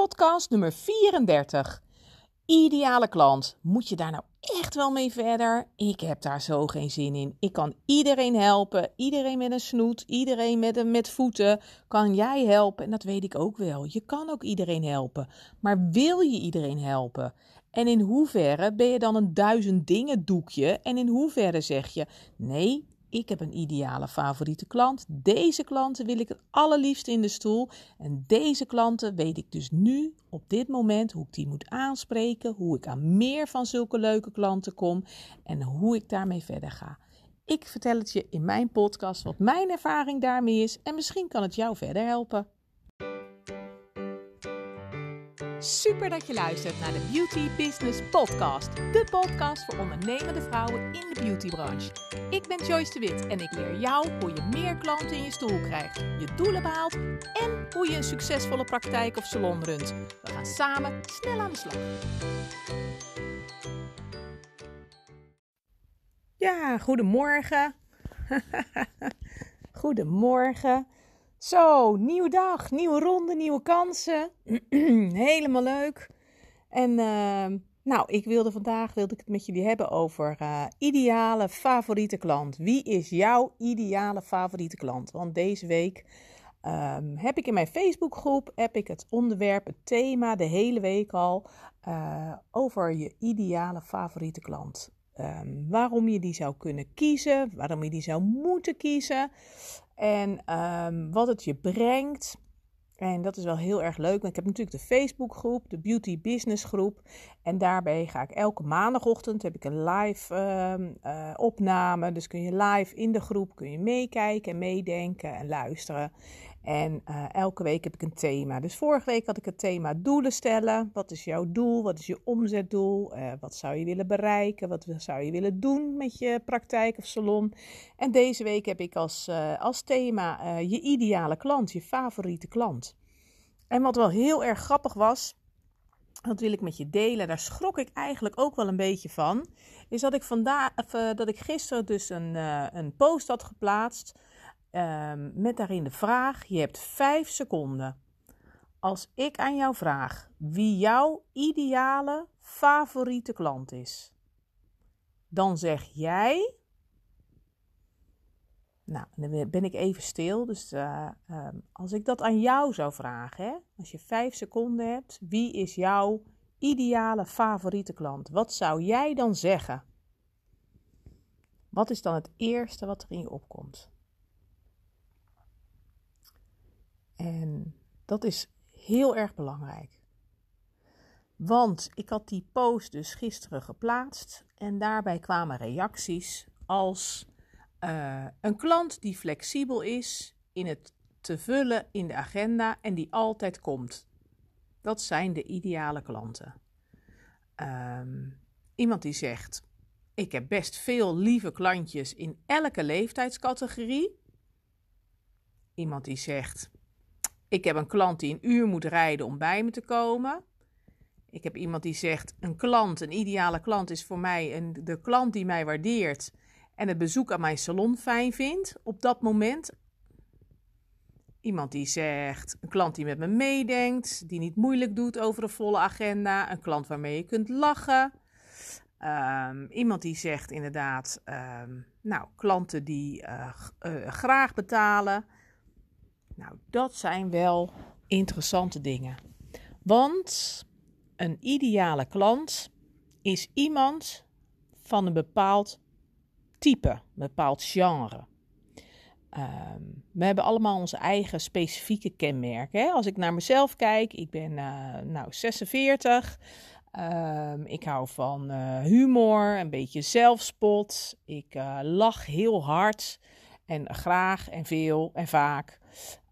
podcast nummer 34. Ideale klant. Moet je daar nou echt wel mee verder? Ik heb daar zo geen zin in. Ik kan iedereen helpen. Iedereen met een snoet. Iedereen met een met voeten. Kan jij helpen? En dat weet ik ook wel. Je kan ook iedereen helpen. Maar wil je iedereen helpen? En in hoeverre ben je dan een duizend dingen doekje? En in hoeverre zeg je: nee, ik heb een ideale favoriete klant. Deze klanten wil ik het allerliefst in de stoel. En deze klanten weet ik dus nu, op dit moment, hoe ik die moet aanspreken. Hoe ik aan meer van zulke leuke klanten kom. En hoe ik daarmee verder ga. Ik vertel het je in mijn podcast wat mijn ervaring daarmee is. En misschien kan het jou verder helpen. Super dat je luistert naar de Beauty Business Podcast. De podcast voor ondernemende vrouwen in de beautybranche. Ik ben Joyce de Wit en ik leer jou hoe je meer klanten in je stoel krijgt, je doelen behaalt en hoe je een succesvolle praktijk of salon runt. We gaan samen snel aan de slag. Ja, goedemorgen. goedemorgen. Zo, nieuwe dag, nieuwe ronde, nieuwe kansen. Helemaal leuk. En uh, nou, ik wilde vandaag wilde ik het met jullie hebben over uh, ideale favoriete klant. Wie is jouw ideale favoriete klant? Want deze week um, heb ik in mijn Facebookgroep heb ik het onderwerp, het thema, de hele week al uh, over je ideale favoriete klant. Um, waarom je die zou kunnen kiezen, waarom je die zou moeten kiezen en um, wat het je brengt. En dat is wel heel erg leuk. Ik heb natuurlijk de Facebookgroep, de Beauty Business groep. En daarbij ga ik elke maandagochtend heb ik een live uh, opname. Dus kun je live in de groep kun je meekijken en meedenken en luisteren. En uh, elke week heb ik een thema. Dus vorige week had ik het thema doelen stellen. Wat is jouw doel? Wat is je omzetdoel? Uh, wat zou je willen bereiken? Wat zou je willen doen met je praktijk of salon? En deze week heb ik als, uh, als thema je ideale klant, je favoriete klant. En wat wel heel erg grappig was, dat wil ik met je delen. Daar schrok ik eigenlijk ook wel een beetje van. Is dat ik, vandaag, dat ik gisteren dus een, een post had geplaatst Um, met daarin de vraag: je hebt vijf seconden. Als ik aan jou vraag wie jouw ideale favoriete klant is, dan zeg jij. Nou, dan ben ik even stil. Dus uh, um, als ik dat aan jou zou vragen, hè, als je vijf seconden hebt, wie is jouw ideale favoriete klant? Wat zou jij dan zeggen? Wat is dan het eerste wat er in je opkomt? En dat is heel erg belangrijk. Want ik had die post dus gisteren geplaatst en daarbij kwamen reacties als uh, een klant die flexibel is in het te vullen in de agenda en die altijd komt. Dat zijn de ideale klanten. Um, iemand die zegt: Ik heb best veel lieve klantjes in elke leeftijdscategorie. Iemand die zegt: ik heb een klant die een uur moet rijden om bij me te komen. Ik heb iemand die zegt: een klant, een ideale klant is voor mij een, de klant die mij waardeert en het bezoek aan mijn salon fijn vindt op dat moment. Iemand die zegt: een klant die met me meedenkt, die niet moeilijk doet over de volle agenda, een klant waarmee je kunt lachen. Um, iemand die zegt inderdaad: um, nou, klanten die uh, uh, graag betalen. Nou, dat zijn wel interessante dingen. Want een ideale klant is iemand van een bepaald type, een bepaald genre. Um, we hebben allemaal onze eigen specifieke kenmerken. Hè? Als ik naar mezelf kijk, ik ben uh, nou 46. Um, ik hou van uh, humor, een beetje zelfspot. Ik uh, lach heel hard en graag en veel en vaak.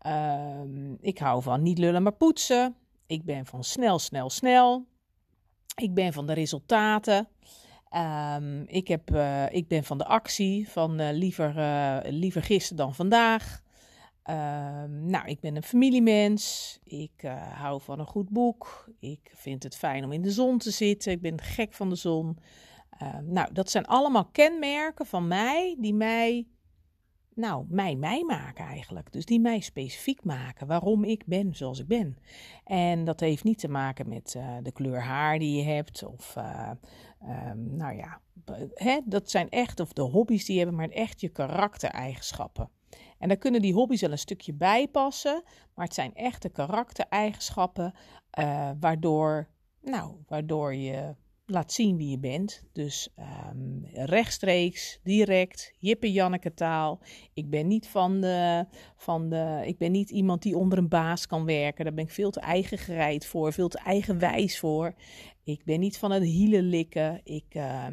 Um, ik hou van niet lullen maar poetsen. Ik ben van snel, snel, snel. Ik ben van de resultaten. Um, ik, heb, uh, ik ben van de actie, van uh, liever, uh, liever gisteren dan vandaag. Um, nou, ik ben een familiemens. Ik hou van een goed boek. Ik vind het fijn om in de zon te zitten. Ik ben gek van de zon. nou, dat zijn allemaal kenmerken van mij die mij nou, mij mij maken eigenlijk. Dus die mij specifiek maken waarom ik ben zoals ik ben. En dat heeft niet te maken met uh, de kleur haar die je hebt of, uh, um, nou ja, hè, dat zijn echt, of de hobby's die je hebt, maar echt je karaktereigenschappen. En daar kunnen die hobby's wel een stukje bij passen, maar het zijn echte karaktereigenschappen uh, waardoor, nou, waardoor je laat zien wie je bent. Dus um, rechtstreeks, direct, Jippe Janneke taal. Ik ben niet van de, van de, ik ben niet iemand die onder een baas kan werken. Daar ben ik veel te eigen gereid voor, veel te eigenwijs voor. Ik ben niet van het hielen likken. Ik uh,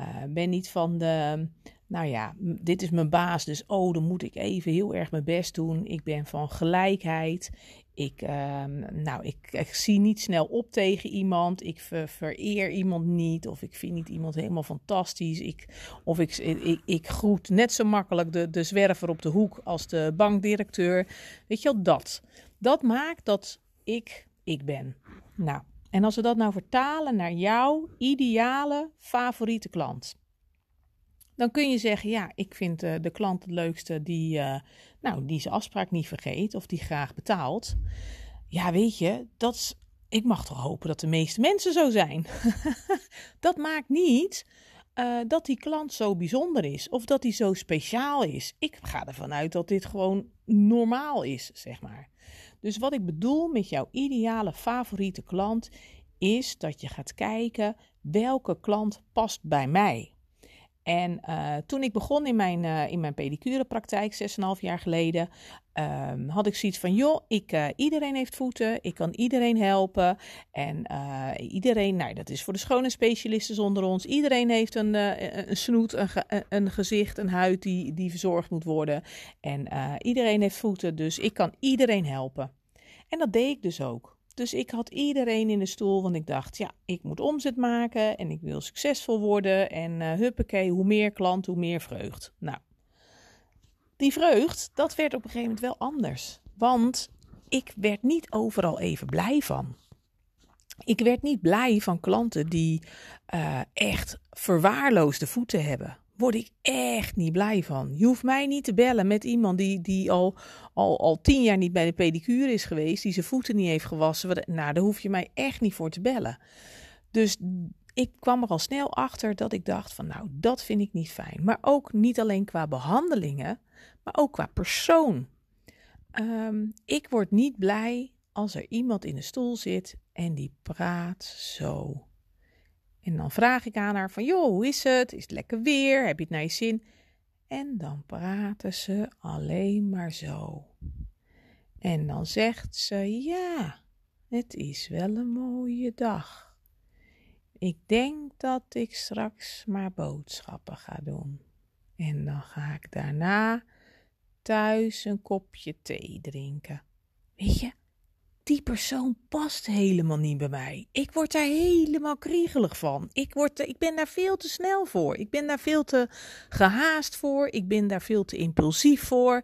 uh, ben niet van de, nou ja, dit is mijn baas, dus oh, dan moet ik even heel erg mijn best doen. Ik ben van gelijkheid. Ik, uh, nou, ik, ik, zie niet snel op tegen iemand. Ik ver, vereer iemand niet. Of ik vind niet iemand helemaal fantastisch. Ik, of ik, ik, ik groet net zo makkelijk de, de zwerver op de hoek als de bankdirecteur. Weet je wel, dat. Dat maakt dat ik ik ben. Nou, en als we dat nou vertalen naar jouw ideale favoriete klant. Dan kun je zeggen, ja, ik vind uh, de klant het leukste die, uh, nou, die zijn afspraak niet vergeet of die graag betaalt. Ja, weet je, dat ik mag toch hopen dat de meeste mensen zo zijn. dat maakt niet uh, dat die klant zo bijzonder is of dat hij zo speciaal is. Ik ga ervan uit dat dit gewoon normaal is, zeg maar. Dus wat ik bedoel met jouw ideale favoriete klant is dat je gaat kijken welke klant past bij mij. En uh, toen ik begon in mijn, uh, in mijn pedicurepraktijk, 6,5 jaar geleden, uh, had ik zoiets van: joh, ik, uh, iedereen heeft voeten, ik kan iedereen helpen. En iedereen, nou, dat is voor de schone specialisten onder ons. Iedereen heeft een, een snoet, een, een gezicht, een huid die, die verzorgd moet worden. En iedereen heeft voeten, dus ik kan iedereen helpen. En dat deed ik dus ook. Dus ik had iedereen in de stoel, want ik dacht, ja, ik moet omzet maken en ik wil succesvol worden. En uh, huppakee, hoe meer klant, hoe meer vreugd. Nou, die vreugd, dat werd op een gegeven moment wel anders. Want ik werd niet overal even blij van. Ik werd niet blij van klanten die uh, echt verwaarloosde voeten hebben word ik echt niet blij van. Je hoeft mij niet te bellen met iemand die, die al, al, al tien jaar niet bij de pedicure is geweest, die zijn voeten niet heeft gewassen. Nou, daar hoef je mij echt niet voor te bellen. Dus ik kwam er al snel achter dat ik dacht van nou, dat vind ik niet fijn. Maar ook niet alleen qua behandelingen, maar ook qua persoon. Um, ik word niet blij als er iemand in de stoel zit en die praat zo. En dan vraag ik aan haar van, joh, hoe is het? Is het lekker weer? Heb je het naar je zin? En dan praten ze alleen maar zo. En dan zegt ze, ja, het is wel een mooie dag. Ik denk dat ik straks maar boodschappen ga doen. En dan ga ik daarna thuis een kopje thee drinken. Weet je, die persoon past helemaal niet bij mij. Ik word daar helemaal kriegelig van. Ik, word, ik ben daar veel te snel voor. Ik ben daar veel te gehaast voor. Ik ben daar veel te impulsief voor.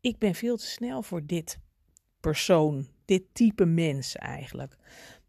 Ik ben veel te snel voor dit persoon, dit type mens eigenlijk.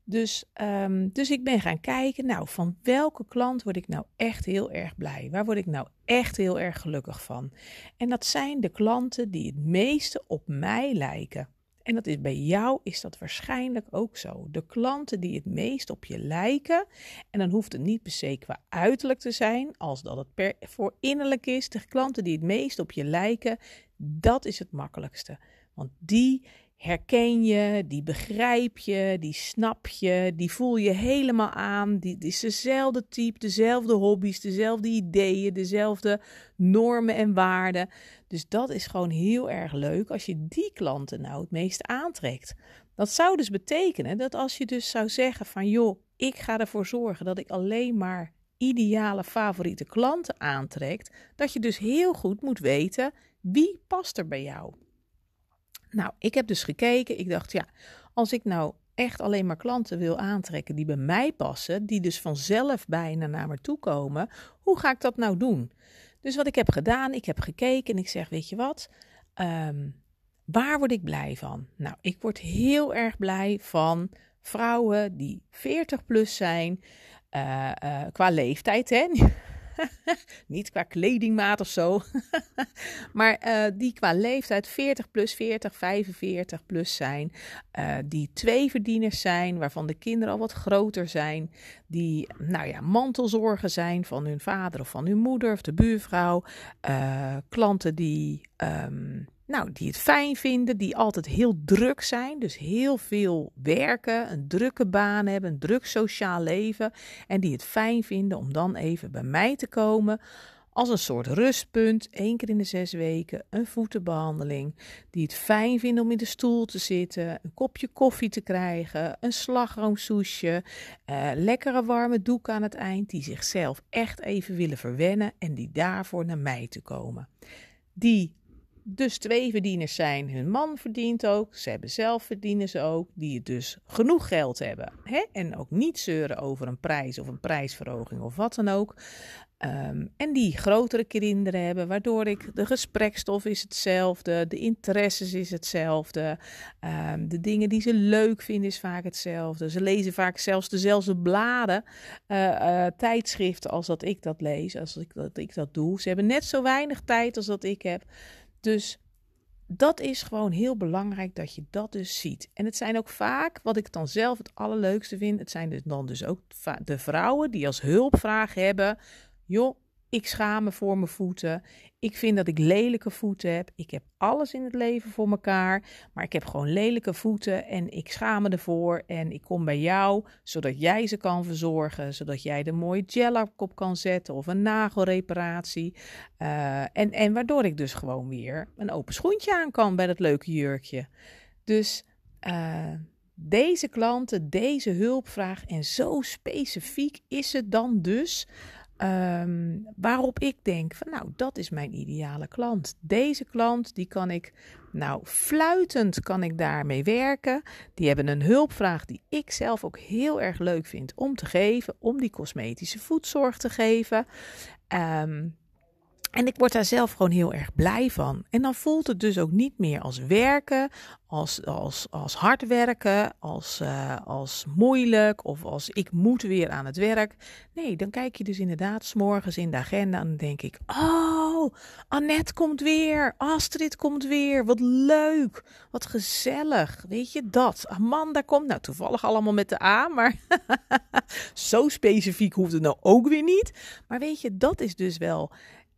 Dus, um, dus ik ben gaan kijken, nou, van welke klant word ik nou echt heel erg blij? Waar word ik nou echt heel erg gelukkig van? En dat zijn de klanten die het meeste op mij lijken. En dat is bij jou is dat waarschijnlijk ook zo. De klanten die het meest op je lijken, en dan hoeft het niet per se qua uiterlijk te zijn, als dat het per, voor innerlijk is. De klanten die het meest op je lijken, dat is het makkelijkste. Want die herken je, die begrijp je, die snap je, die voel je helemaal aan. Die, is dezelfde type, dezelfde hobby's, dezelfde ideeën, dezelfde normen en waarden. Dus dat is gewoon heel erg leuk als je die klanten nou het meest aantrekt. Dat zou dus betekenen dat als je dus zou zeggen van joh, ik ga ervoor zorgen dat ik alleen maar ideale favoriete klanten aantrekt, dat je dus heel goed moet weten wie past er bij jou. Nou, ik heb dus gekeken. Ik dacht, ja, als ik nou echt alleen maar klanten wil aantrekken die bij mij passen, die dus vanzelf bijna naar me toe komen, hoe ga ik dat nou doen? Dus wat ik heb gedaan, ik heb gekeken en ik zeg, weet je wat, um, waar word ik blij van? Nou, ik word heel erg blij van vrouwen die 40 plus zijn, uh, uh, qua leeftijd, hè? Niet qua kledingmaat of zo. maar uh, die qua leeftijd 40 plus, 40, 45 plus zijn. Uh, die twee verdieners zijn, waarvan de kinderen al wat groter zijn. Die, nou ja, mantelzorgen zijn van hun vader of van hun moeder of de buurvrouw. Uh, klanten die. Um, nou, die het fijn vinden, die altijd heel druk zijn, dus heel veel werken, een drukke baan hebben, een druk sociaal leven en die het fijn vinden om dan even bij mij te komen als een soort rustpunt, één keer in de zes weken, een voetenbehandeling, die het fijn vinden om in de stoel te zitten, een kopje koffie te krijgen, een slagroomsoesje, uh, lekkere warme doek aan het eind, die zichzelf echt even willen verwennen en die daarvoor naar mij te komen. Die dus twee verdieners zijn. Hun man verdient ook. Ze hebben zelf verdienen ze ook. Die dus genoeg geld hebben. Hè? En ook niet zeuren over een prijs of een prijsverhoging of wat dan ook. Um, en die grotere kinderen hebben, waardoor ik de gesprekstof is hetzelfde, de interesses is hetzelfde, um, de dingen die ze leuk vinden is vaak hetzelfde. Ze lezen vaak zelfs dezelfde bladen, uh, uh, tijdschriften als dat ik dat lees, als ik dat, ik dat doe. Ze hebben net zo weinig tijd als dat ik heb. Dus dat is gewoon heel belangrijk dat je dat dus ziet. En het zijn ook vaak, wat ik dan zelf het allerleukste vind, het zijn dus dan dus ook de vrouwen die als hulpvraag hebben, joh, ik schaam me voor mijn voeten. Ik vind dat ik lelijke voeten heb. Ik heb alles in het leven voor mekaar. Maar ik heb gewoon lelijke voeten en ik schaam me ervoor. En ik kom bij jou zodat jij ze kan verzorgen. Zodat jij de mooie gel op kan zetten of een nagelreparatie. Uh, en, en waardoor ik dus gewoon weer een open schoentje aan kan bij dat leuke jurkje. Dus uh, deze klanten, deze hulpvraag en zo specifiek is het dan dus Um, waarop ik denk van nou, dat is mijn ideale klant. Deze klant, die kan ik, nou, fluitend kan ik daarmee werken. Die hebben een hulpvraag die ik zelf ook heel erg leuk vind om te geven, om die cosmetische voedzorg te geven. Um, en ik word daar zelf gewoon heel erg blij van. En dan voelt het dus ook niet meer als werken, als, als, als hard werken, als, uh, als moeilijk of als ik moet weer aan het werk. Nee, dan kijk je dus inderdaad s'morgens in de agenda en dan denk ik: Oh, Annette komt weer, Astrid komt weer, wat leuk, wat gezellig. Weet je dat? Amanda komt, nou toevallig allemaal met de A, maar zo specifiek hoeft het nou ook weer niet. Maar weet je, dat is dus wel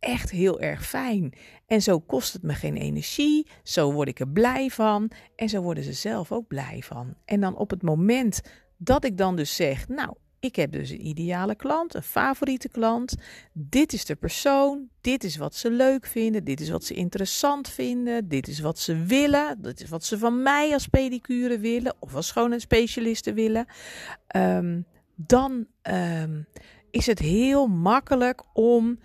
echt heel erg fijn. En zo kost het me geen energie, zo word ik er blij van en zo worden ze zelf ook blij van. En dan op het moment dat ik dan dus zeg, nou, ik heb dus een ideale klant, een favoriete klant. Dit is de persoon, dit is wat ze leuk vinden, dit is wat ze interessant vinden, dit is wat ze willen, dit is wat ze van mij als pedicure willen of als schoon- en specialisten willen. Um, dan um, is het heel makkelijk om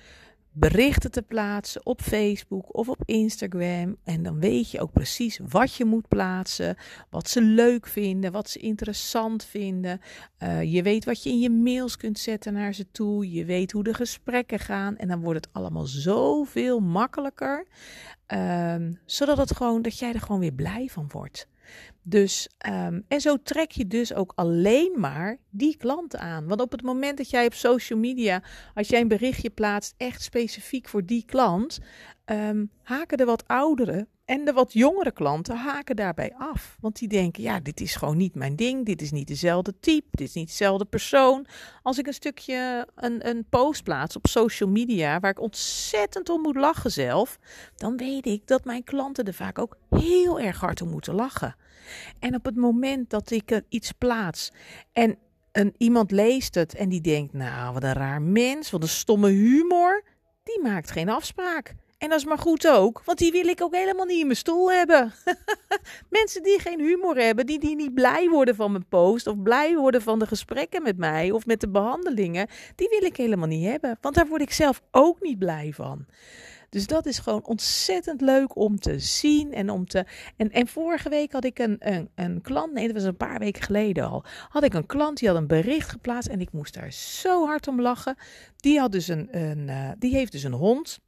berichten te plaatsen op Facebook of op Instagram. En dan weet je ook precies wat je moet plaatsen, wat ze leuk vinden, wat ze interessant vinden. Uh, je weet wat je in je mails kunt zetten naar ze toe. Je weet hoe de gesprekken gaan. En dan wordt het allemaal zoveel makkelijker. Um, zodat het gewoon, dat jij er gewoon weer blij van wordt. Dus, um, en zo trek je dus ook alleen maar die klanten aan. Want op het moment dat jij op social media, als jij een berichtje plaatst, echt specifiek voor die klant, um, haken de wat oudere en de wat jongere klanten haken daarbij af. Want die denken, ja, dit is gewoon niet mijn ding, dit is niet dezelfde type, dit is niet dezelfde persoon. Als ik een stukje, een, een post plaats op social media, waar ik ontzettend om moet lachen zelf, dan weet ik dat mijn klanten er vaak ook heel erg hard om moeten lachen. En op het moment dat ik iets plaats en een, iemand leest het en die denkt, nou, wat een raar mens, wat een stomme humor, die maakt geen afspraak. En dat is maar goed ook, want die wil ik ook helemaal niet in mijn stoel hebben. Mensen die geen humor hebben, die, die niet blij worden van mijn post of blij worden van de gesprekken met mij of met de behandelingen, die wil ik helemaal niet hebben, want daar word ik zelf ook niet blij van. Dus dat is gewoon ontzettend leuk om te zien en om te. En, en vorige week had ik een, een, een klant, nee, dat was een paar weken geleden al. Had ik een klant die had een bericht geplaatst en ik moest daar zo hard om lachen. Die had dus een, een uh, die heeft dus een hond.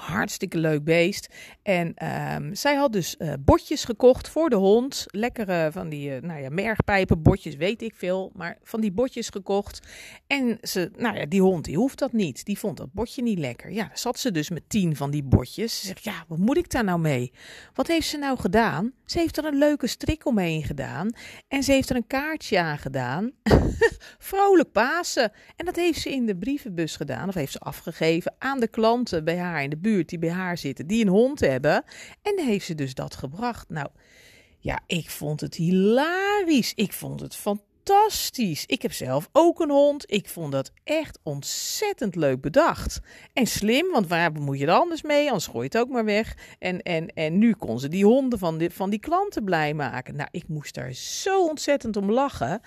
Hartstikke leuk beest. En ehm, zij had dus uh, botjes gekocht voor de hond. Lekkere van die uh, nou ja, mergpijpen, botjes, weet ik veel. Maar van die botjes gekocht. En ze, nou ja, die hond die hoeft dat niet. Die vond dat botje niet lekker. Ja, zat ze dus met tien van die botjes. Ze zegt, ja, wat moet ik daar nou mee? Wat heeft ze nou gedaan? Ze heeft er een leuke strik omheen gedaan. En ze heeft er een kaartje aan gedaan. Vrolijk Pasen. En dat heeft ze in de brievenbus gedaan. Of heeft ze afgegeven aan de klanten bij haar in de buurt die bij haar zitten, die een hond hebben. En heeft ze dus dat gebracht. Nou, ja, ik vond het hilarisch. Ik vond het fantastisch. Ik heb zelf ook een hond. Ik vond dat echt ontzettend leuk bedacht. En slim, want waar moet je er anders mee? Anders gooi je het ook maar weg. En, en, en nu kon ze die honden van, van die klanten blij maken. Nou, ik moest daar zo ontzettend om lachen.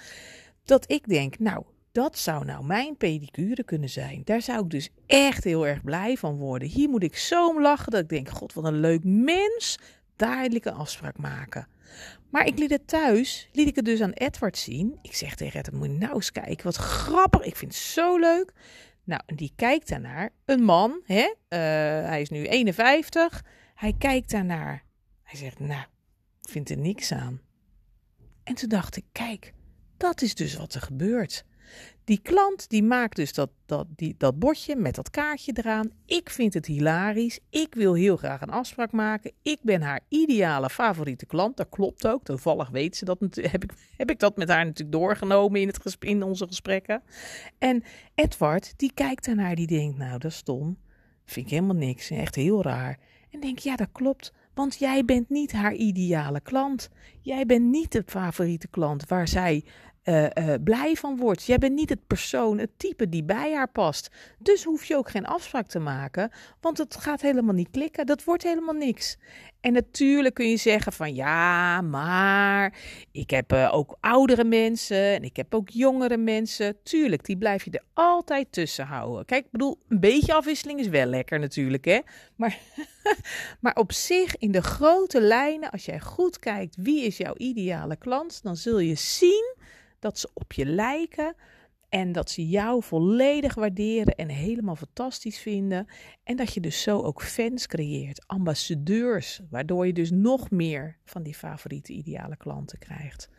Dat ik denk, nou, dat zou nou mijn pedicure kunnen zijn. Daar zou ik dus echt heel erg blij van worden. Hier moet ik zo om lachen dat ik denk: God, wat een leuk mens. Ik een afspraak maken. Maar ik liet het thuis, liet ik het dus aan Edward zien. Ik zeg tegen Edward, moet je nou eens kijken, wat grappig. Ik vind het zo leuk. Nou, en die kijkt daarnaar. Een man, hè? Uh, hij is nu 51. Hij kijkt daarnaar. Hij zegt, nou, vind er niks aan. En toen dacht ik, kijk, dat is dus wat er gebeurt. Die klant die maakt dus dat, dat, die, dat bordje met dat kaartje eraan. Ik vind het hilarisch. Ik wil heel graag een afspraak maken. Ik ben haar ideale favoriete klant. Dat klopt ook. Toevallig weet ze dat. Heb ik, heb ik dat met haar natuurlijk doorgenomen in, het, in onze gesprekken. En Edward, die kijkt ernaar. Die denkt, nou dat is stom. Vind ik helemaal niks. Echt heel raar. En denk, ja dat klopt. Want jij bent niet haar ideale klant. Jij bent niet de favoriete klant waar zij uh, uh, blij van wordt. Jij bent niet het persoon, het type die bij haar past. Dus hoef je ook geen afspraak te maken, want het gaat helemaal niet klikken. Dat wordt helemaal niks. En natuurlijk kun je zeggen van ja, maar ik heb uh, ook oudere mensen en ik heb ook jongere mensen. Tuurlijk, die blijf je er altijd tussen houden. Kijk, ik bedoel, een beetje afwisseling is wel lekker natuurlijk, hè. Maar, maar op zich, in de grote lijnen, als jij goed kijkt wie is jouw ideale klant, dan zul je zien dat ze op je lijken en dat ze jou volledig waarderen en helemaal fantastisch vinden. En dat je dus zo ook fans creëert, ambassadeurs, waardoor je dus nog meer van die favoriete ideale klanten krijgt.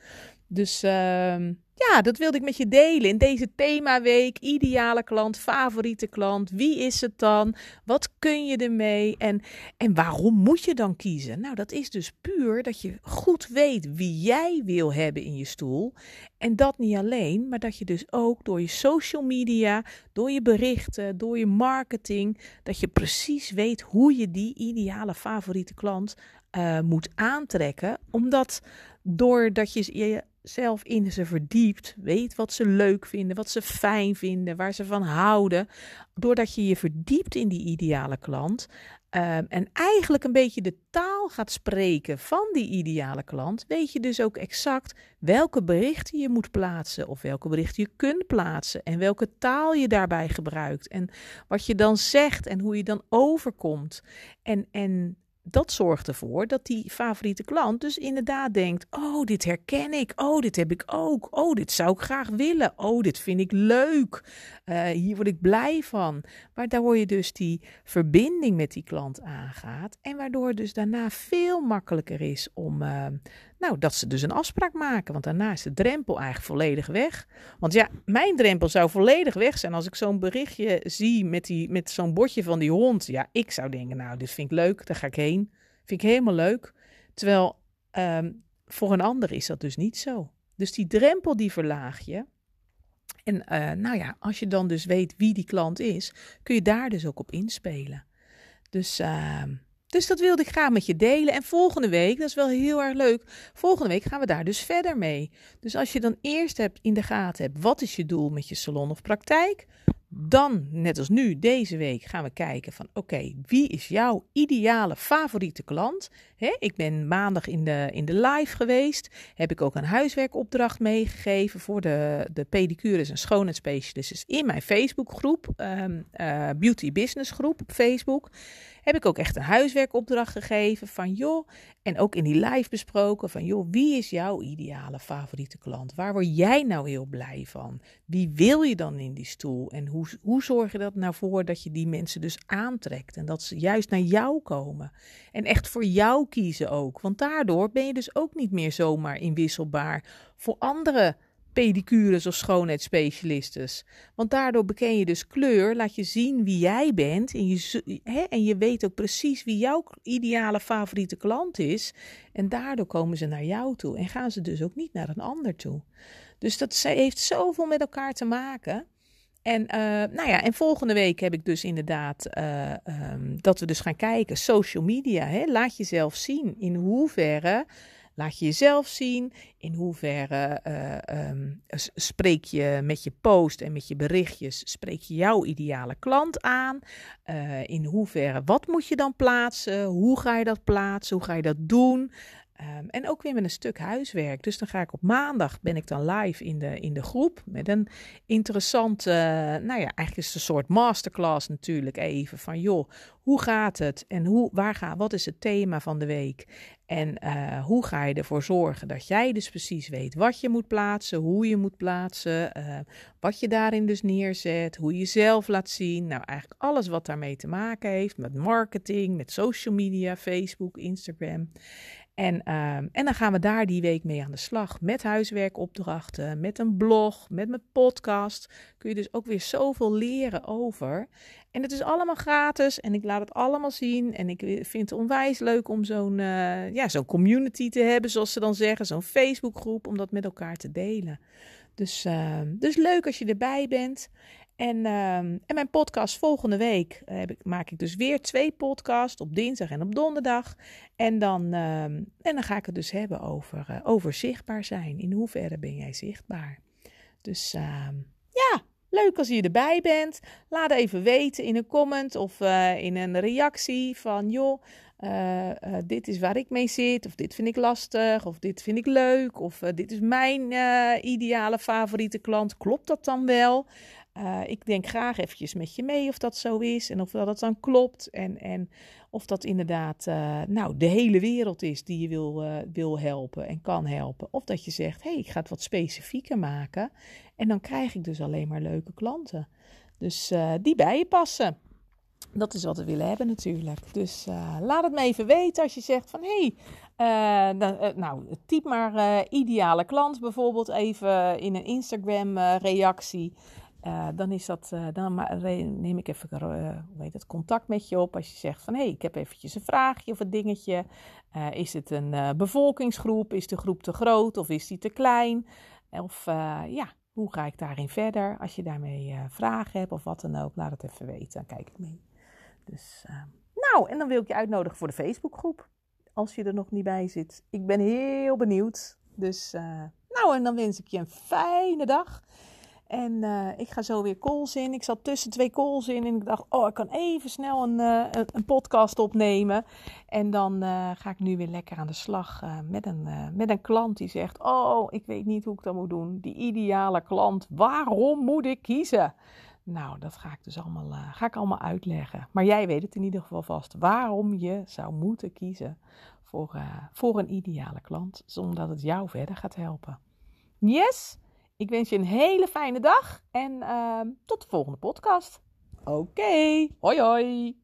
Dus uh, ja, dat wilde ik met je delen in deze themaweek. Ideale klant, favoriete klant. Wie is het dan? Wat kun je ermee? En, en waarom moet je dan kiezen? Nou, dat is dus puur dat je goed weet wie jij wil hebben in je stoel. En dat niet alleen, maar dat je dus ook door je social media, door je berichten, door je marketing, dat je precies weet hoe je die ideale favoriete klant uh, moet aantrekken. Omdat doordat je je zelf in ze verdiept, weet wat ze leuk vinden, wat ze fijn vinden, waar ze van houden, doordat je je verdiept in die ideale klant um, en eigenlijk een beetje de taal gaat spreken van die ideale klant, weet je dus ook exact welke berichten je moet plaatsen of welke berichten je kunt plaatsen en welke taal je daarbij gebruikt en wat je dan zegt en hoe je dan overkomt. En, en dat zorgt ervoor dat die favoriete klant dus inderdaad denkt: Oh, dit herken ik. Oh, dit heb ik ook. Oh, dit zou ik graag willen. Oh, dit vind ik leuk. Uh, hier word ik blij van. Waardoor je dus die verbinding met die klant aangaat. En waardoor het dus daarna veel makkelijker is om, uh, nou, dat ze dus een afspraak maken. Want daarna is de drempel eigenlijk volledig weg. Want ja, mijn drempel zou volledig weg zijn als ik zo'n berichtje zie met, die, met zo'n bordje van die hond. Ja, ik zou denken, nou, dit vind ik leuk, daar ga ik heen. Vind ik helemaal leuk. Terwijl um, voor een ander is dat dus niet zo. Dus die drempel die verlaag je. En uh, nou ja, als je dan dus weet wie die klant is, kun je daar dus ook op inspelen. Dus uh, dus dat wilde ik graag met je delen. En volgende week, dat is wel heel erg leuk, volgende week gaan we daar dus verder mee. Dus als je dan eerst hebt in de gaten hebt, wat is je doel met je salon of praktijk? Dan, net als nu, deze week gaan we kijken van oké, wie is jouw ideale favoriete klant? ik ben maandag in de, in de live geweest. Heb ik ook een huiswerkopdracht meegegeven voor de, de pedicures en schoonheidsspecialisten in mijn Facebookgroep, um, Beauty Business groep op Facebook heb ik ook echt een huiswerkopdracht gegeven van joh, en ook in die live besproken van joh, wie is jouw ideale favoriete klant? Waar word jij nou heel blij van? Wie wil je dan in die stoel? En hoe hoe, zorg je dat nou voor dat je die mensen dus aantrekt en dat ze juist naar jou komen en echt voor jou kiezen ook? Want daardoor ben je dus ook niet meer zomaar inwisselbaar voor andere pedicures of schoonheidsspecialistes. Want daardoor beken je dus kleur, laat je zien wie jij bent en je, hè, en je weet ook precies wie jouw ideale favoriete klant is. En daardoor komen ze naar jou toe en gaan ze dus ook niet naar een ander toe. Dus dat heeft zoveel met elkaar te maken. En, uh, nou ja, en volgende week heb ik dus inderdaad uh, um, dat we dus gaan kijken, social media. Hè? Laat jezelf zien in hoeverre Laat je jezelf zien. In hoeverre uh, um, spreek je met je post en met je berichtjes, spreek je jouw ideale klant aan? In hoeverre, wat moet je dan plaatsen? Hoe ga je dat plaatsen? Hoe ga je dat doen? Um, en ook weer met een stuk huiswerk. Dus dan ga ik op maandag, ben ik dan live in de, in de groep met een interessante, nou ja, eigenlijk is het een soort masterclass natuurlijk even van joh, hoe gaat het en hoe, waar ga, wat is het thema van de week? En uh, hoe ga je ervoor zorgen dat jij dus precies weet wat je moet plaatsen, hoe je moet plaatsen, uh, wat je daarin dus neerzet, hoe je jezelf laat zien. Nou, eigenlijk alles wat daarmee te maken heeft met marketing, met social media, Facebook, Instagram. En, uh, en dan gaan we daar die week mee aan de slag. Met huiswerkopdrachten, met een blog, met mijn podcast. Kun je dus ook weer zoveel leren over. En het is allemaal gratis en ik laat het allemaal zien. En ik vind het onwijs leuk om zo'n uh, ja, zo'n community te hebben, zoals ze dan zeggen. Zo'n Facebookgroep, om dat met elkaar te delen. Dus, uh, dus leuk als je erbij bent. En, uh, en mijn podcast volgende week uh, heb ik, maak ik dus weer twee podcasts op dinsdag en op donderdag. En dan, uh, en dan ga ik het dus hebben over, uh, over zichtbaar zijn. In hoeverre ben jij zichtbaar? Dus ehm, ja, leuk als je erbij bent. Laat even weten in een comment of in een reactie van joh. Dit is waar ik mee zit, of dit vind ik lastig, of dit vind ik leuk, of dit is mijn ideale favoriete klant. Klopt dat dan wel? Uh, ik denk graag eventjes met je mee of dat zo is en of dat dan klopt. En, en of dat inderdaad uh, nou, de hele wereld is die je wil, uh, wil helpen en kan helpen. Of dat je zegt, hé, hey, ik ga het wat specifieker maken. En dan krijg ik dus alleen maar leuke klanten. Dus die bij je passen. Dat is wat we willen hebben natuurlijk. Dus laat het me even weten als je zegt van, hé, hey, nou, typ maar ideale klant bijvoorbeeld even in een Instagram reactie. Uh, dan, is dat, uh, dan neem ik even uh, hoe heet het, contact met je op als je zegt van hé, hey, ik heb eventjes een vraagje of een dingetje. is het een bevolkingsgroep? Is de groep te groot of is die te klein? Of ja, hoe ga ik daarin verder? Als je daarmee vragen hebt of wat dan ook, laat het even weten. Dan kijk ik mee. Dus, nou, en dan wil ik je uitnodigen voor de Facebookgroep. Als je er nog niet bij zit. Ik ben heel benieuwd. Dus nou, en dan wens ik je een fijne dag. En uh, ik ga zo weer calls in. Ik zat tussen twee calls in en ik dacht, oh, ik kan even snel een, uh, een podcast opnemen. En dan uh, ga ik nu weer lekker aan de slag met, een, met een klant die zegt, oh, ik weet niet hoe ik dat moet doen. Die ideale klant, waarom moet ik kiezen? Nou, dat ga ik dus allemaal, ga ik allemaal uitleggen. Maar jij weet het in ieder geval vast, waarom je zou moeten kiezen voor, voor een ideale klant, zonder dat het jou verder gaat helpen. Yes? Ik wens je een hele fijne dag en uh, tot de volgende podcast. Oké, okay. hoi hoi.